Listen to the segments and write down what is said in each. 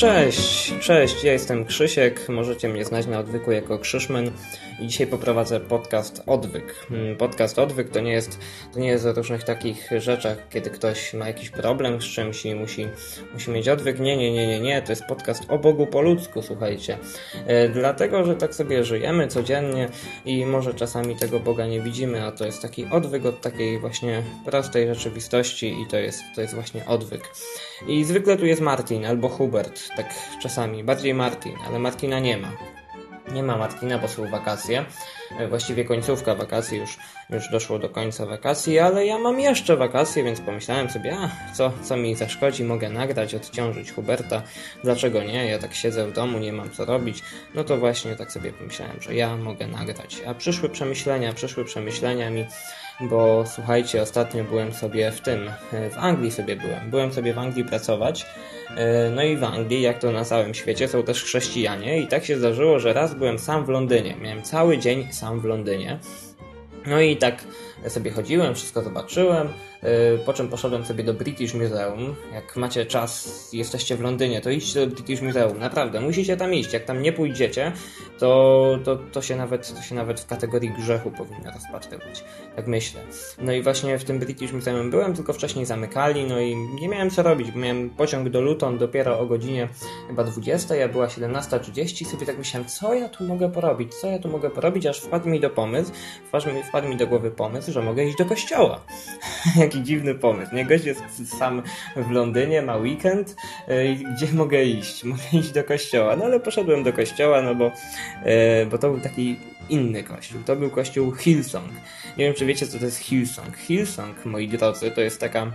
Cześć, cześć, ja jestem Krzysiek, możecie mnie znać na odwyku jako Krzyszmen dzisiaj poprowadzę podcast Odwyk. Mm, podcast Odwyk to nie jest, to nie jest o różnych takich rzeczach, kiedy ktoś ma jakiś problem z czymś i musi, musi mieć odwyk. Nie, nie, nie, nie, nie, to jest podcast o Bogu po ludzku, słuchajcie. E, dlatego, że tak sobie żyjemy codziennie i może czasami tego Boga nie widzimy, a to jest taki odwyk od takiej właśnie prostej rzeczywistości i to jest, to jest właśnie odwyk. I zwykle tu jest Martin albo Hubert, tak czasami, bardziej Martin, ale Martina nie ma. Nie ma Martina, bo są wakacje. E, właściwie końcówka wakacji, już, już doszło do końca wakacji, ale ja mam jeszcze wakacje, więc pomyślałem sobie, a co, co mi zaszkodzi, mogę nagrać, odciążyć Huberta. Dlaczego nie? Ja tak siedzę w domu, nie mam co robić. No to właśnie tak sobie pomyślałem, że ja mogę nagrać. A przyszły przemyślenia, przyszły przemyślenia mi bo słuchajcie, ostatnio byłem sobie w tym, e, w Anglii sobie byłem. Byłem sobie w Anglii pracować. E, no i w Anglii, jak to na całym świecie, są też chrześcijanie i tak się zdarzyło, że raz byłem sam w Londynie. Miałem cały dzień sam w Londynie. No i tak sobie chodziłem, wszystko zobaczyłem. Y, po czym poszedłem sobie do British Museum. Jak macie czas, jesteście w Londynie, to idźcie do British Museum. Naprawdę, musicie tam iść. Jak tam nie pójdziecie, to, to, to, się, nawet, to się nawet w kategorii grzechu powinno rozpatrywać. Tak myślę. No i właśnie w tym British Museum byłem, tylko wcześniej zamykali, no i nie miałem co robić, miałem pociąg do Luton dopiero o godzinie chyba 20, ja była 17.30 i sobie tak myślałem, co ja tu mogę porobić, co ja tu mogę porobić, aż wpadł mi do pomysł, wpadł mi, wpadł mi do głowy pomysł, że mogę iść do kościoła. jaki dziwny pomysł. Nie, gość jest sam w Londynie, ma weekend, yy, gdzie mogę iść? Mogę iść do kościoła. No ale poszedłem do kościoła, no bo, yy, bo to był taki inny kościół. To był kościół Hillsong. Nie wiem, czy wiecie, co to jest Hillsong. Hillsong, moi drodzy, to jest taka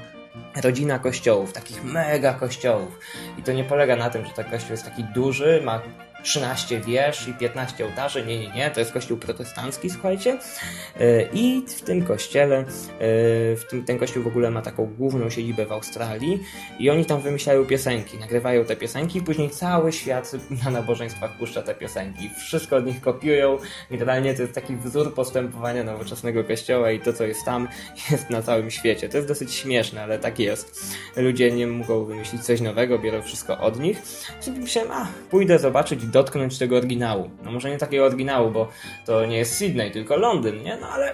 rodzina kościołów, takich mega kościołów. I to nie polega na tym, że ten kościół jest taki duży, ma 13 wież i 15 ołtarzy. Nie, nie, nie, to jest kościół protestancki, słuchajcie. E, I w tym kościele, e, w tym, ten kościół w ogóle ma taką główną siedzibę w Australii i oni tam wymyślają piosenki, nagrywają te piosenki i później cały świat na nabożeństwach puszcza te piosenki. Wszystko od nich kopiują. Generalnie to jest taki wzór postępowania nowoczesnego kościoła i to, co jest tam, jest na całym świecie. To jest dosyć śmieszne, ale tak jest. Ludzie nie mogą wymyślić coś nowego, biorą wszystko od nich. Sobie myślałem, a pójdę zobaczyć dotknąć tego oryginału. No może nie takiego oryginału, bo to nie jest Sydney, tylko Londyn, nie? No ale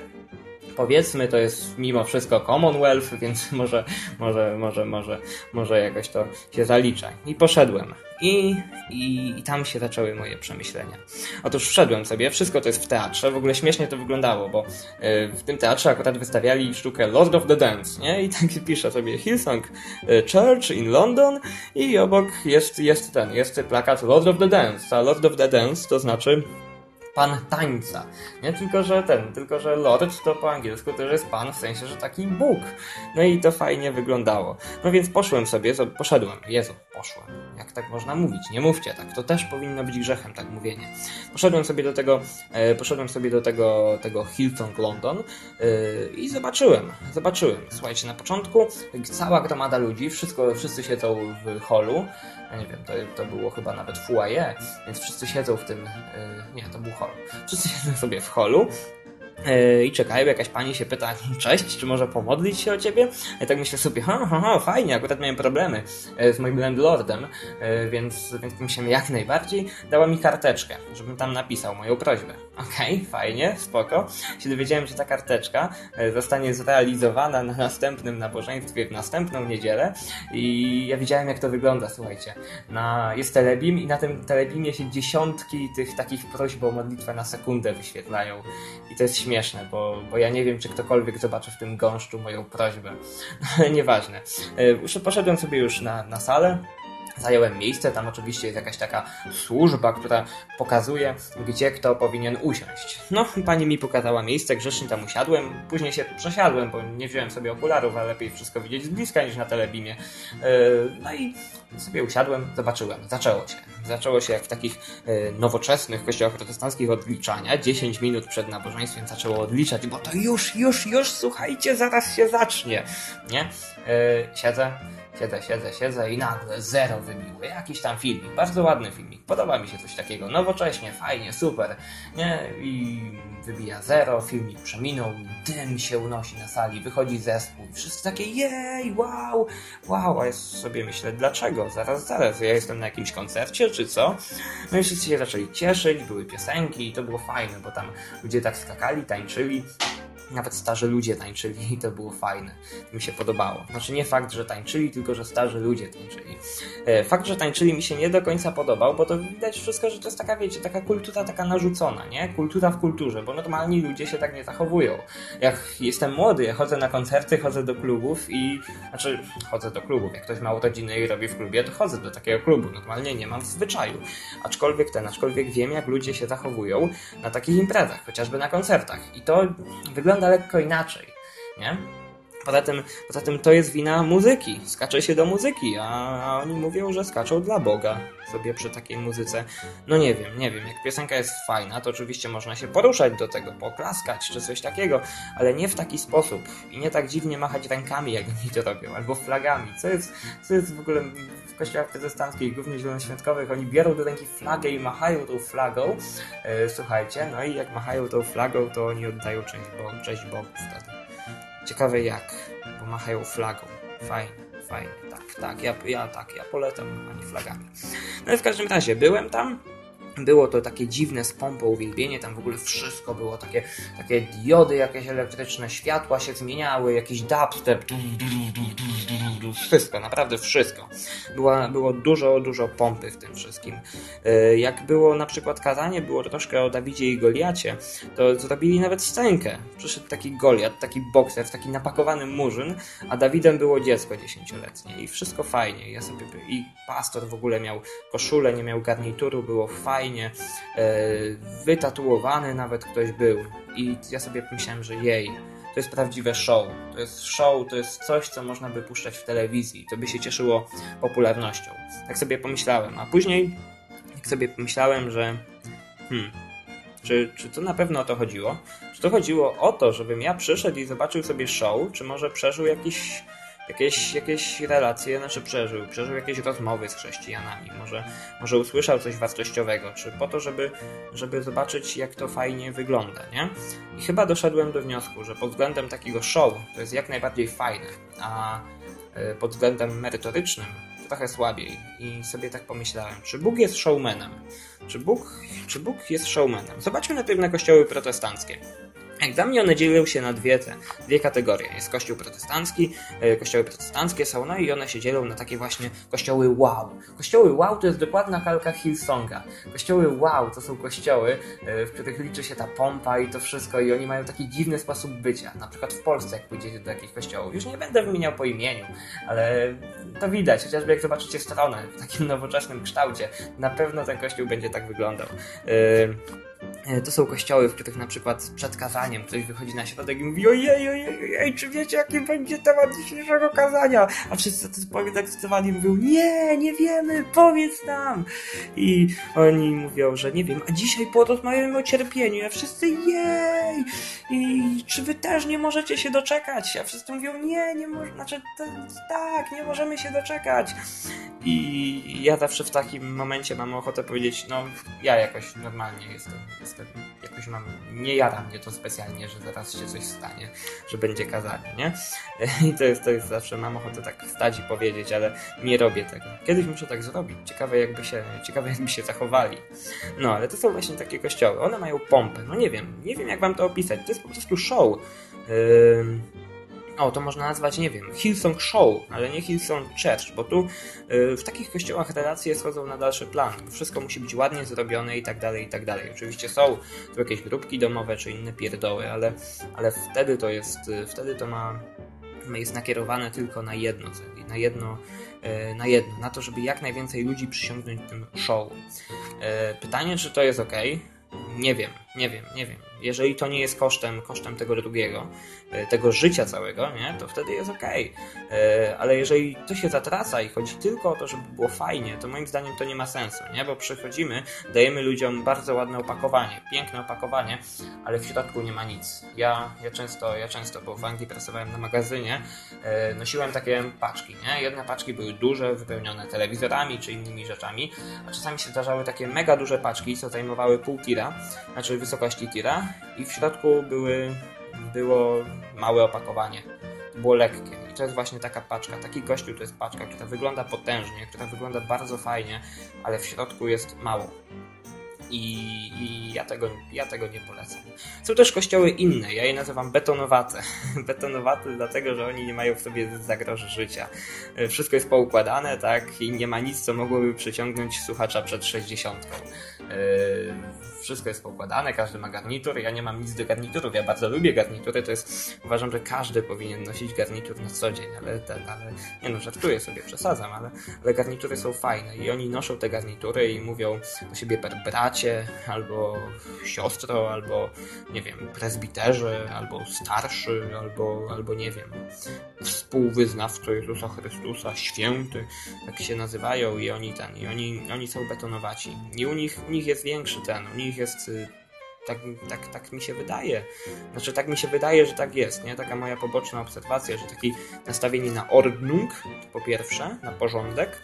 powiedzmy, to jest mimo wszystko Commonwealth, więc może, może, może, może, może jakoś to się zalicza. I poszedłem. I, i, I tam się zaczęły moje przemyślenia. Otóż wszedłem sobie, wszystko to jest w teatrze, w ogóle śmiesznie to wyglądało, bo y, w tym teatrze akurat wystawiali sztukę Lord of the Dance, nie? I tak pisze sobie Hillsong y, Church in London i obok jest, jest ten, jest plakat Lord of the Dance, a Lord of the Dance to znaczy pan tańca. Nie tylko, że ten, tylko, że lord to po angielsku też jest pan, w sensie, że taki Bóg. No i to fajnie wyglądało. No więc poszłem sobie, poszedłem, Jezu, poszłem. Jak tak można mówić? Nie mówcie tak, to też powinno być grzechem, tak mówienie. Poszedłem sobie do tego, e, poszedłem sobie do tego, tego Hilton London e, i zobaczyłem, zobaczyłem. Słuchajcie, na początku cała gromada ludzi, wszystko, wszyscy siedzą w holu, ja nie wiem, to, to było chyba nawet foyer, więc wszyscy siedzą w tym, e, nie, to był hol. Wszyscy siedzą sobie w holu E, i czekają, jakaś pani się pyta, cześć, czy może pomodlić się o ciebie? Ja tak myślę sobie, ha, ha, ha, fajnie, akurat miałem problemy e, z moim landlordem, e, więc, więc myślałem jak najbardziej, dała mi karteczkę, żebym tam napisał moją prośbę. Okej, okay, fajnie, spoko. Się dowiedziałem, że ta karteczka zostanie zrealizowana na następnym nabożeństwie w następną niedzielę i ja widziałem jak to wygląda, słuchajcie. Na, jest telebim i na tym telebimie się dziesiątki tych takich prośb o modlitwę na sekundę wyświetlają i to jest śmieszne śmieszne, bo, bo ja nie wiem, czy ktokolwiek zobaczy w tym gąszczu moją prośbę. Ale nieważne. E, poszedłem sobie już na, na salę. Zająłem miejsce, tam oczywiście jest jakaś taka służba, która pokazuje, gdzie kto powinien usiąść. No, pani mi pokazała miejsce, grzecznie tam usiadłem, później się przesiadłem, bo nie wziąłem sobie okularów, a lepiej wszystko widzieć z bliska niż na telebimie. E, no i sobie usiadłem, zobaczyłem, zaczęło się. Zaczęło się jak w takich e, nowoczesnych kościołach protestanckich odliczania. 10 minut przed nabożeństwem zaczęło odliczać, bo to już, już, już, słuchajcie, zaraz się zacznie. Nie? E, siedzę, Siedzę, siedzę, siedzę i nagle zero wybiły. Jakiś tam filmik, bardzo ładny filmik. Podoba mi się coś takiego. Nowocześnie, fajnie, super. Nie? I wybija zero, filmik przeminął, dym się unosi na sali, wychodzi zespół. Wszyscy takie jej, wow, wow. A ja sobie myślę, dlaczego? Zaraz, zaraz, ja jestem na jakimś koncercie, czy co? No i wszyscy się zaczęli cieszyć, były piosenki i to było fajne, bo tam ludzie tak skakali, tańczyli. Nawet starzy ludzie tańczyli i to było fajne. To mi się podobało. Znaczy nie fakt, że tańczyli, tylko że starzy ludzie tańczyli. E, fakt, że tańczyli mi się nie do końca podobał, bo to widać wszystko, że to jest taka, wiecie, taka kultura taka narzucona, nie? Kultura w kulturze, bo normalni ludzie się tak nie zachowują. Jak jestem młody, chodzę na koncerty, chodzę do klubów i... Znaczy, chodzę do klubów. Jak ktoś ma urodziny i robi w klubie, to chodzę do takiego klubu. Normalnie nie mam w zwyczaju. Aczkolwiek ten, aczkolwiek wiem, jak ludzie się zachowują na takich imprezach, chociażby na koncertach. I to wygląda wygląda lekko inaczej, nie? Poza tym, poza tym to jest wina muzyki. Skacze się do muzyki, a, a oni mówią, że skaczą dla Boga sobie przy takiej muzyce. No nie wiem, nie wiem. Jak piosenka jest fajna, to oczywiście można się poruszać do tego, poklaskać czy coś takiego, ale nie w taki sposób i nie tak dziwnie machać rękami, jak oni to robią, albo flagami. Co jest, co jest w ogóle w kościołach protestanckich, głównie zielonoświątkowych, oni biorą do ręki flagę i machają tą flagą. E, słuchajcie, no i jak machają tą flagą, to oni oddają cześć Bogu, cześć Bogu wtedy. Ciekawe jak, bo machają flagą. Fajnie, fajnie, tak, tak, ja, ja tak, ja polecam machanie flagami. No i w każdym razie, byłem tam, było to takie dziwne z pompą uwielbienie, tam w ogóle wszystko było takie, takie diody jakieś elektryczne, światła się zmieniały, jakiś dubstep, wszystko, naprawdę wszystko. Była, było dużo, dużo pompy w tym wszystkim. E, jak było na przykład kazanie, było troszkę o Dawidzie i Goliacie, to zrobili nawet scenkę. Przyszedł taki Goliat, taki bokser, taki napakowany murzyn, a Dawidem było dziecko dziesięcioletnie i wszystko fajnie. Ja sobie, I pastor w ogóle miał koszulę, nie miał garnituru, było fajnie. E, wytatuowany nawet ktoś był. I ja sobie myślałem, że jej, to jest prawdziwe show. To jest show, to jest coś, co można by puszczać w telewizji. To by się cieszyło popularnością. Tak sobie pomyślałem. A później, jak sobie pomyślałem, że hmm, czy, czy to na pewno o to chodziło? Czy to chodziło o to, żebym ja przyszedł i zobaczył sobie show, czy może przeżył jakiś jakieś, jakieś relacje, znaczy przeżył, przeżył jakieś rozmowy z chrześcijanami, może, może usłyszał coś wartościowego, czy po to, żeby, żeby zobaczyć, jak to fajnie wygląda, nie? I chyba doszedłem do wniosku, że pod względem takiego show to jest jak najbardziej fajne, a e, pod względem merytorycznym trochę słabiej. I sobie tak pomyślałem, czy Bóg jest showmanem? Czy Bóg, czy Bóg jest showmanem? Zobaczmy najpierw na kościoły protestanckie. Jak dla mnie one dzielą się na dwie, te, dwie kategorie. Jest kościół protestancki, e, kościoły protestanckie są, no i one się dzielą na takie właśnie kościoły wow. Kościoły wow to jest dokładna kalka Hillsonga. Kościoły wow to są kościoły, e, w których liczy się ta pompa i to wszystko i oni mają taki dziwny sposób bycia. Na przykład w Polsce, jak pójdziecie do takich kościołów. Już nie będę wymieniał po imieniu, ale to widać, chociażby jak zobaczycie stronę w takim nowoczesnym kształcie. Na pewno ten kościół będzie tak wyglądał. Yy, to są kościoły, w których na przykład przed kazaniem ktoś wychodzi na środek i mówi ojej, ojej, ojej, czy wiecie jaki będzie temat dzisiejszego kazania? A wszyscy podekscytowani mówią nie, nie wiemy, powiedz nam. I oni mówią, że nie wiem, a dzisiaj porozmawiamy o cierpieniu, a wszyscy jej! I czy wy też nie możecie się doczekać? A wszyscy mówią nie, nie możemy, znaczy tak, nie możemy się doczekać. I ja zawsze w takim momencie mam ochotę powiedzieć, no ja jakoś normalnie jestem jestem, jakoś mam, nie jara mnie to specjalnie, że zaraz się coś stanie, że będzie kazanie, nie? I to jest, to jest zawsze, mam ochotę tak wstać i powiedzieć, ale nie robię tego. Kiedyś muszę tak zrobić, ciekawe jakby się, ciekawe jakby się zachowali. No, ale to są właśnie takie kościoły, one mają pompę, no nie wiem, nie wiem jak wam to opisać, to jest po prostu show. Yy o, to można nazwać, nie wiem, Hillsong Show, ale nie Hillsong Church, bo tu yy, w takich kościołach relacje schodzą na dalszy plan. Wszystko musi być ładnie zrobione i tak dalej, i tak dalej. Oczywiście są tu jakieś grupki domowe czy inne pierdoły, ale, ale wtedy to jest, yy, wtedy to ma jest nakierowane tylko na jedno, na jedno, yy, na jedno, na to, żeby jak najwięcej ludzi przysiągnąć tym show. Yy, pytanie, czy to jest ok? Nie wiem, nie wiem, nie wiem. Jeżeli to nie jest kosztem, kosztem tego drugiego, e, tego życia całego, nie, to wtedy jest okej. Okay. Ale jeżeli to się zatraca i chodzi tylko o to, żeby było fajnie, to moim zdaniem to nie ma sensu, nie? Bo przychodzimy, dajemy ludziom bardzo ładne opakowanie, piękne opakowanie, ale w środku nie ma nic. Ja, ja często, ja często, bo w Anglii pracowałem na magazynie, e, nosiłem takie paczki, nie? Jedne paczki były duże, wypełnione telewizorami czy innymi rzeczami, a czasami się zdarzały takie mega duże paczki, co zajmowały pół tira, znaczy wysokości tira i w środku były, było małe opakowanie. Było lekkie. I to jest właśnie taka paczka. Taki gościu to jest paczka, która wygląda potężnie, która wygląda bardzo fajnie, ale w środku jest mało. I, i, ja, tego, ja tego nie polecam. Są też kościoły inne, ja je nazywam betonowate. betonowate dlatego, że oni nie mają w sobie zagroży życia. Wszystko jest poukładane, tak, i nie ma nic, co mogłoby przyciągnąć słuchacza przed 60. Yy, wszystko jest poukładane, każdy ma garnitur. Ja nie mam nic do garniturów, ja bardzo lubię garnitury. To jest, uważam, że każdy powinien nosić garnitur na co dzień, ale, ten, ale nie no, żartuję sobie, przesadzam, ale, ale garnitury są fajne i oni noszą te garnitury i mówią do siebie per bracie, albo siostro, albo nie wiem, prezbiterzy, albo starszy, albo, albo nie wiem, współwyznawco Jezusa Chrystusa, święty, tak się nazywają i oni ten, i oni, oni są betonowaci. I u nich, u nich jest większy ten, u nich jest y, tak, tak, tak mi się wydaje. Znaczy, tak mi się wydaje, że tak jest, nie? Taka moja poboczna obserwacja, że takie nastawienie na ordnung, po pierwsze, na porządek,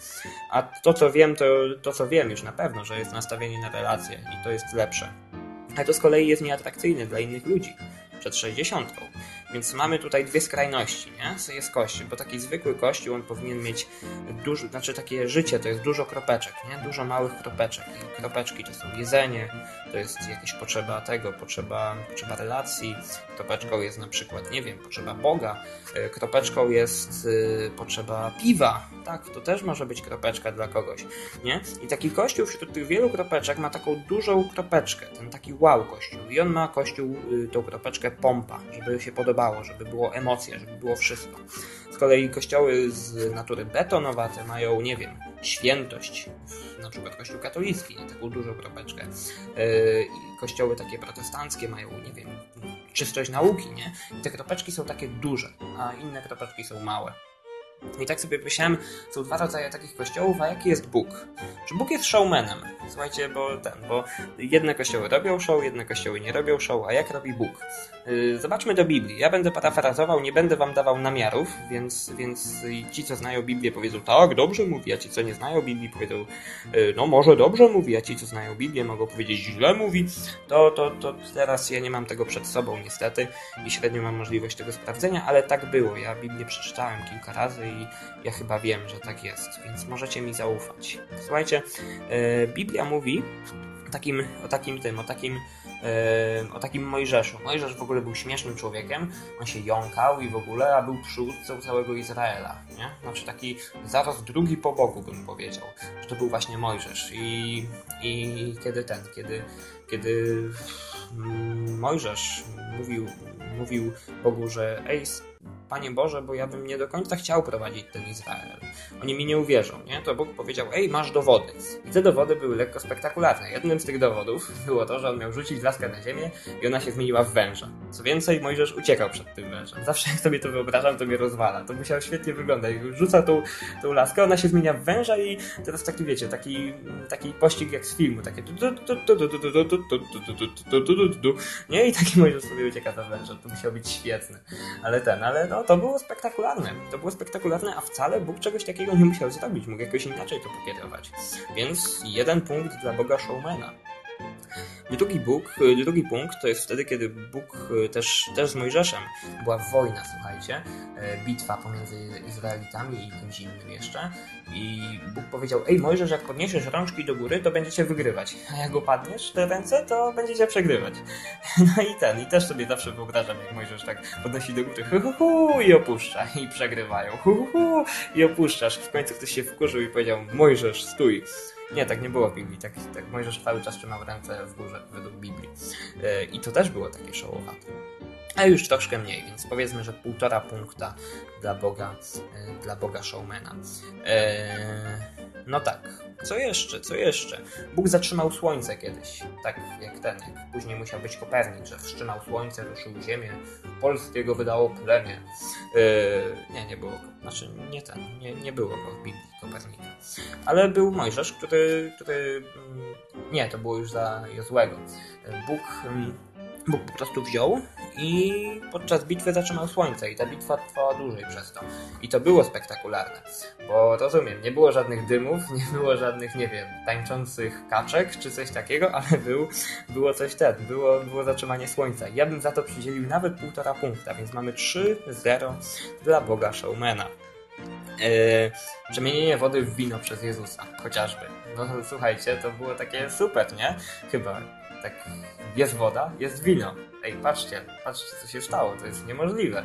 a to, co wiem, to, to, co wiem już na pewno, że jest nastawienie na relacje i to jest lepsze. Ale to z kolei jest nieatrakcyjne dla innych ludzi przed 60. Więc mamy tutaj dwie skrajności, nie? Jest kościół, bo taki zwykły kościół, on powinien mieć dużo, znaczy takie życie to jest dużo kropeczek, nie? Dużo małych kropeczek. I kropeczki to są jedzenie, to jest jakaś potrzeba tego, potrzeba, potrzeba relacji. Kropeczką jest na przykład, nie wiem, potrzeba Boga. E, kropeczką jest y, potrzeba piwa, tak? To też może być kropeczka dla kogoś, nie? I taki kościół wśród tych wielu kropeczek ma taką dużą kropeczkę, ten taki wow kościół. I on ma kościół, y, tą kropeczkę pompa, żeby się podobać podobało, żeby było emocje, żeby było wszystko. Z kolei kościoły z natury betonowate mają, nie wiem, świętość, na przykład kościół katolicki, taką dużą kropeczkę. Yy, kościoły takie protestanckie mają, nie wiem, czystość nauki, nie? I te kropeczki są takie duże, a inne kropeczki są małe. I tak sobie myślałem, są dwa rodzaje takich kościołów, a jaki jest Bóg? Czy Bóg jest showmanem? Słuchajcie, bo ten, bo jedne kościoły robią show, jedne kościoły nie robią show, a jak robi Bóg? Yy, zobaczmy do Biblii. Ja będę parafrazował, nie będę wam dawał namiarów, więc, więc ci, co znają Biblię, powiedzą tak, dobrze mówi, a ci, co nie znają Biblii, powiedzą yy, no może dobrze mówi, a ci, co znają Biblię, mogą powiedzieć źle mówi. To, to, to teraz ja nie mam tego przed sobą niestety i średnio mam możliwość tego sprawdzenia, ale tak było. Ja Biblię przeczytałem kilka razy i ja chyba wiem, że tak jest, więc możecie mi zaufać. Słuchajcie, yy, Biblia mówi o takim, o takim tym, o takim Yy, o takim Mojżeszu. Mojżesz w ogóle był śmiesznym człowiekiem, on się jąkał i w ogóle, a był przywódcą całego Izraela, nie? Znaczy taki zaraz drugi po Bogu bym powiedział, że to był właśnie Mojżesz i, i kiedy ten, kiedy, kiedy Mojżesz mówił, mówił Bogu, że ej, Panie Boże, bo ja bym nie do końca chciał prowadzić ten Izrael. Oni mi nie uwierzą, nie? To Bóg powiedział, ej, masz dowody. I te dowody były lekko spektakularne. Jednym z tych dowodów było to, że on miał rzucić laskę na ziemię i ona się zmieniła w węża. Co więcej, Mojżesz uciekał przed tym wężem. Zawsze jak sobie to wyobrażam, to mnie rozwala. To musiało świetnie wyglądać. Rzuca tą, tą laskę, ona się zmienia w węża i teraz taki, wiecie, taki, taki pościg jak z filmu, takie nie? I taki Mojżesz sobie ucieka za wężem. To musiało być świetne. Ale ten, ale no, no to było spektakularne. To było spektakularne, a wcale Bóg czegoś takiego nie musiał zrobić. Mógł jakoś inaczej to pokierować. Więc jeden punkt dla Boga showmana. Drugi, Bóg, drugi punkt to jest wtedy, kiedy Bóg też, też z Mojżeszem była wojna, słuchajcie, e, bitwa pomiędzy Izraelitami i kimś innym jeszcze. I Bóg powiedział: Ej, Mojżesz, jak podniesiesz rączki do góry, to będziecie wygrywać, a jak opadniesz te ręce, to będziecie przegrywać. No i ten, i też sobie zawsze wyobrażam, jak Mojżesz tak podnosi do góry, hu, hu, hu i opuszcza, i przegrywają, hu, hu, hu i opuszczasz. W końcu ktoś się wkurzył i powiedział: Mojżesz, stój. Nie, tak nie było w Biblii. Tak, tak Mojżesz cały czas trzymał ręce w górze według Biblii. E, I to też było takie showowate. A już troszkę mniej, więc powiedzmy, że półtora punkta dla Boga, e, dla Boga showmana. E, no tak. Co jeszcze? Co jeszcze? Bóg zatrzymał słońce kiedyś. Tak jak ten, jak później musiał być Kopernik, że wstrzymał słońce, ruszył ziemię. Polskiego wydało plemię. Yy, nie, nie było. Znaczy, nie ten. Nie, nie było go w Biblii Kopernika. Ale był Mojżesz, który, który... mm, Nie, to było już za Jozłego. Bóg... mm, Bóg po prostu wziął i podczas bitwy zatrzymał słońce i ta bitwa trwała dłużej przez to. I to było spektakularne, bo rozumiem, nie było żadnych dymów, nie było żadnych, nie wiem, tańczących kaczek czy coś takiego, ale był, było coś ten, było, było zatrzymanie słońca. Ja bym za to przydzielił nawet półtora punkta, więc mamy 3-0 dla Boga Showmana. Yy, przemienienie wody w wino przez Jezusa, chociażby. No słuchajcie, to było takie super, nie? Chyba tak jest woda, jest wino. Ej, patrzcie, patrzcie co się stało, to jest niemożliwe.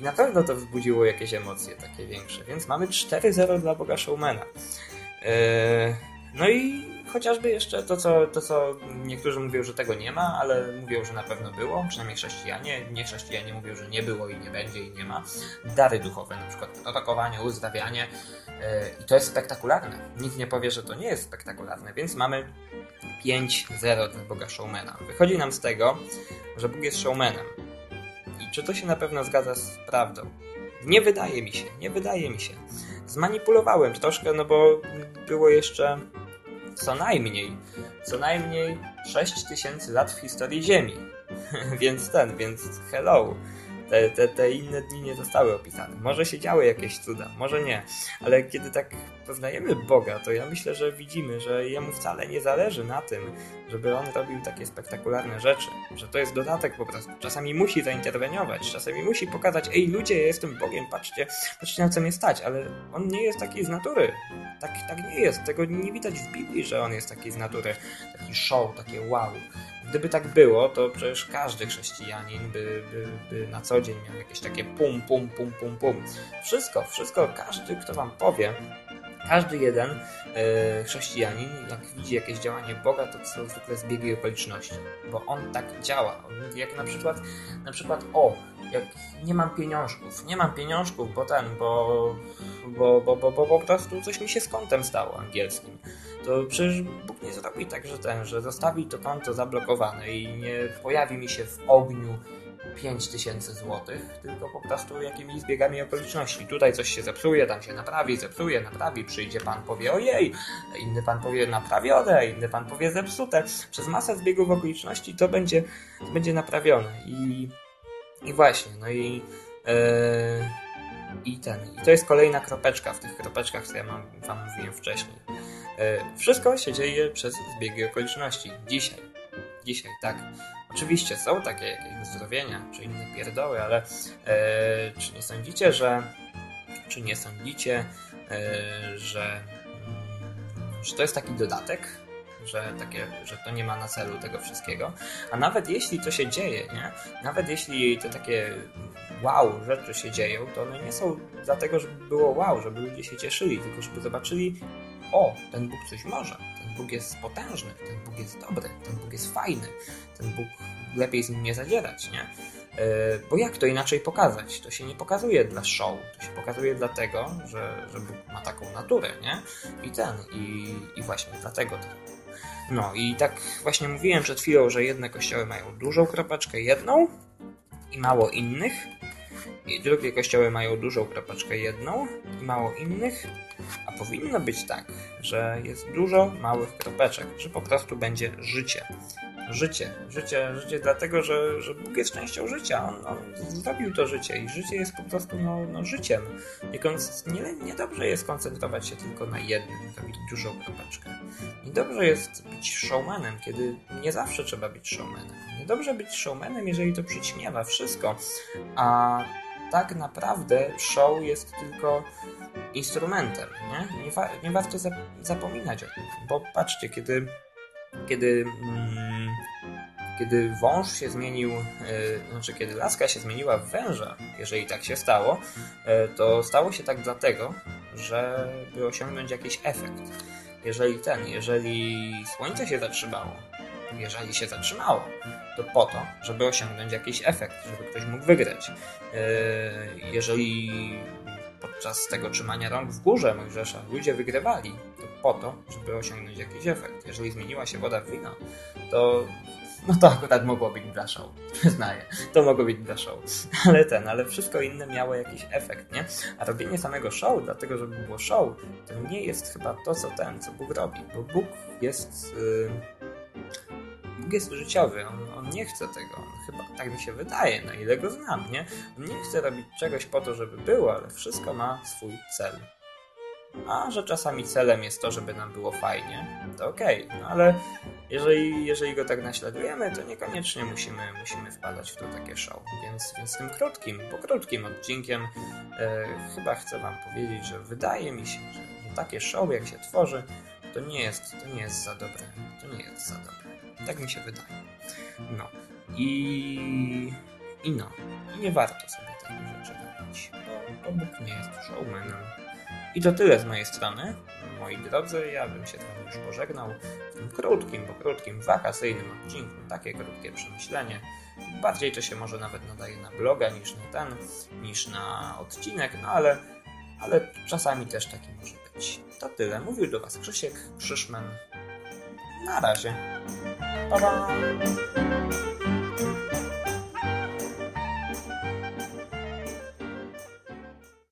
I na pewno to wzbudziło jakieś emocje takie większe, więc mamy 4-0 dla Boga Showmana. Yy, no i chociażby jeszcze to co, to, co niektórzy mówią, że tego nie ma, ale mówią, że na pewno było, przynajmniej chrześcijanie. Nie chrześcijanie mówią, że nie było i nie będzie i nie ma. Dary duchowe, na przykład prorokowanie, uzdrawianie. Yy, I to jest spektakularne. Nikt nie powie, że to nie jest spektakularne, więc mamy 5-0 dla Boga Showmana. Wychodzi nam z tego, że Bóg jest showmanem. I czy to się na pewno zgadza z prawdą? Nie wydaje mi się, nie wydaje mi się. Zmanipulowałem troszkę, no bo było jeszcze co najmniej, co najmniej 6000 lat w historii Ziemi. więc ten, więc hello. Te, te, te inne dni nie zostały opisane. Może się działy jakieś cuda, może nie. Ale kiedy tak poznajemy Boga, to ja myślę, że widzimy, że Jemu wcale nie zależy na tym, żeby On robił takie spektakularne rzeczy. Że to jest dodatek po prostu. Czasami musi zainterweniować, czasami musi pokazać, ej ludzie, ja jestem Bogiem, patrzcie, patrzcie na co mnie stać, ale On nie jest taki z natury. Tak, tak nie jest. Tego nie widać w Biblii, że On jest taki z natury. Taki show, takie wow. Gdyby tak było, to przecież każdy chrześcijanin by, by, by na co dzień miał jakieś takie pum, pum, pum, pum, pum. Wszystko, wszystko, każdy, kto wam powie, każdy jeden e, chrześcijanin, jak widzi jakieś działanie Boga, to są zwykle zbiegi okoliczności, bo on tak działa. Jak na przykład, na przykład, o, jak nie mam pieniążków, nie mam pieniążków, bo ten, bo, bo, bo, bo, bo po prostu coś mi się z kontem stało angielskim. To przecież Bóg nie zrobi tak, że ten, że zostawi to konto zablokowane i nie pojawi mi się w ogniu 5000 złotych, tylko po prostu jakimiś zbiegami okoliczności. Tutaj coś się zepsuje, tam się naprawi, zepsuje, naprawi, przyjdzie pan, powie ojej, inny pan powie naprawione, inny pan powie zepsute. Przez masę zbiegów okoliczności to będzie, będzie naprawione. I, i właśnie, no i e, i ten, i to jest kolejna kropeczka w tych kropeczkach, co ja mam, wam mówiłem wcześniej. E, wszystko się dzieje przez zbiegi okoliczności. Dzisiaj. Dzisiaj, tak. Oczywiście są takie jakieś uzdrowienia, czy inne pierdoły, ale e, czy nie sądzicie, że czy nie sądzicie, e, że, mm, że to jest taki dodatek, że, takie, że to nie ma na celu tego wszystkiego. A nawet jeśli to się dzieje, nie? nawet jeśli te takie wow rzeczy się dzieją, to one nie są dlatego, żeby było wow, żeby ludzie się cieszyli, tylko żeby zobaczyli, o, ten Bóg coś może, Bóg jest potężny, ten Bóg jest dobry, ten Bóg jest fajny, ten Bóg lepiej z nim nie zadzierać, nie? Bo jak to inaczej pokazać? To się nie pokazuje dla show, to się pokazuje dlatego, że, że Bóg ma taką naturę, nie? I ten, i, i właśnie dlatego to. No i tak właśnie mówiłem przed chwilą, że jedne kościoły mają dużą kropeczkę, jedną i mało innych, i drugie kościoły mają dużą kropeczkę, jedną i mało innych, a powinno być tak, że jest dużo małych kropeczek, że po prostu będzie życie. Życie, życie, życie dlatego, że, że Bóg jest częścią życia. On, on zrobił to życie i życie jest po prostu no, no życiem. Nie, niedobrze jest koncentrować się tylko na jednym, robić dużą kropeczkę. Niedobrze jest być showmanem, kiedy nie zawsze trzeba być showmanem. Niedobrze być showmanem, jeżeli to przyćmiewa wszystko, a tak naprawdę show jest tylko instrumentem, nie? Nie, wa nie warto zap zapominać o tym, bo patrzcie, kiedy kiedy mm, kiedy wąż się zmienił, yy, znaczy kiedy laska się zmieniła w węża, jeżeli tak się stało, yy, to stało się tak dlatego, żeby osiągnąć jakiś efekt. Jeżeli ten, jeżeli słońce się zatrzymało, jeżeli się zatrzymało, to po to, żeby osiągnąć jakiś efekt, żeby ktoś mógł wygrać. Jeżeli podczas tego trzymania rąk w górze Mojżesza ludzie wygrywali, to po to, żeby osiągnąć jakiś efekt. Jeżeli zmieniła się woda w wino, to no to akurat mogło być dla show. Przyznaję, to mogło być dla show. Ale ten, ale wszystko inne miało jakiś efekt, nie? A robienie samego show, dlatego żeby było show, to nie jest chyba to, co ten, co Bóg robi. Bo Bóg jest... Yy... Jest życiowy, on, on, nie chce tego, on chyba tak mi się wydaje, na ile go znam, nie? On nie chce robić czegoś po to, żeby było, ale wszystko ma swój cel. A że czasami celem jest to, żeby nam było fajnie, to okej, okay. no ale jeżeli, jeżeli go tak naśladujemy, to niekoniecznie musimy, musimy wpadać w to takie show. Więc, więc tym krótkim, po krótkim odcinkiem e, chyba chcę Wam powiedzieć, że wydaje mi się, że, że takie show jak się tworzy, to nie jest, to nie jest za dobre. To nie jest za dobre. Tak mi się wydaje. No. I, i no. I nie warto sobie takich rzeczy robić, bo, bo Bóg nie jest showmanem. I to tyle z mojej strony, moi drodzy. Ja bym się trochę już pożegnał w tym krótkim, bo krótkim, wakacyjnym odcinku. Takie krótkie przemyślenie. Bardziej to się może nawet nadaje na bloga niż na ten, niż na odcinek, no ale, ale czasami też taki może być. To tyle. Mówił do Was Krzysiek Krzyszman. Na razie. Bye-bye.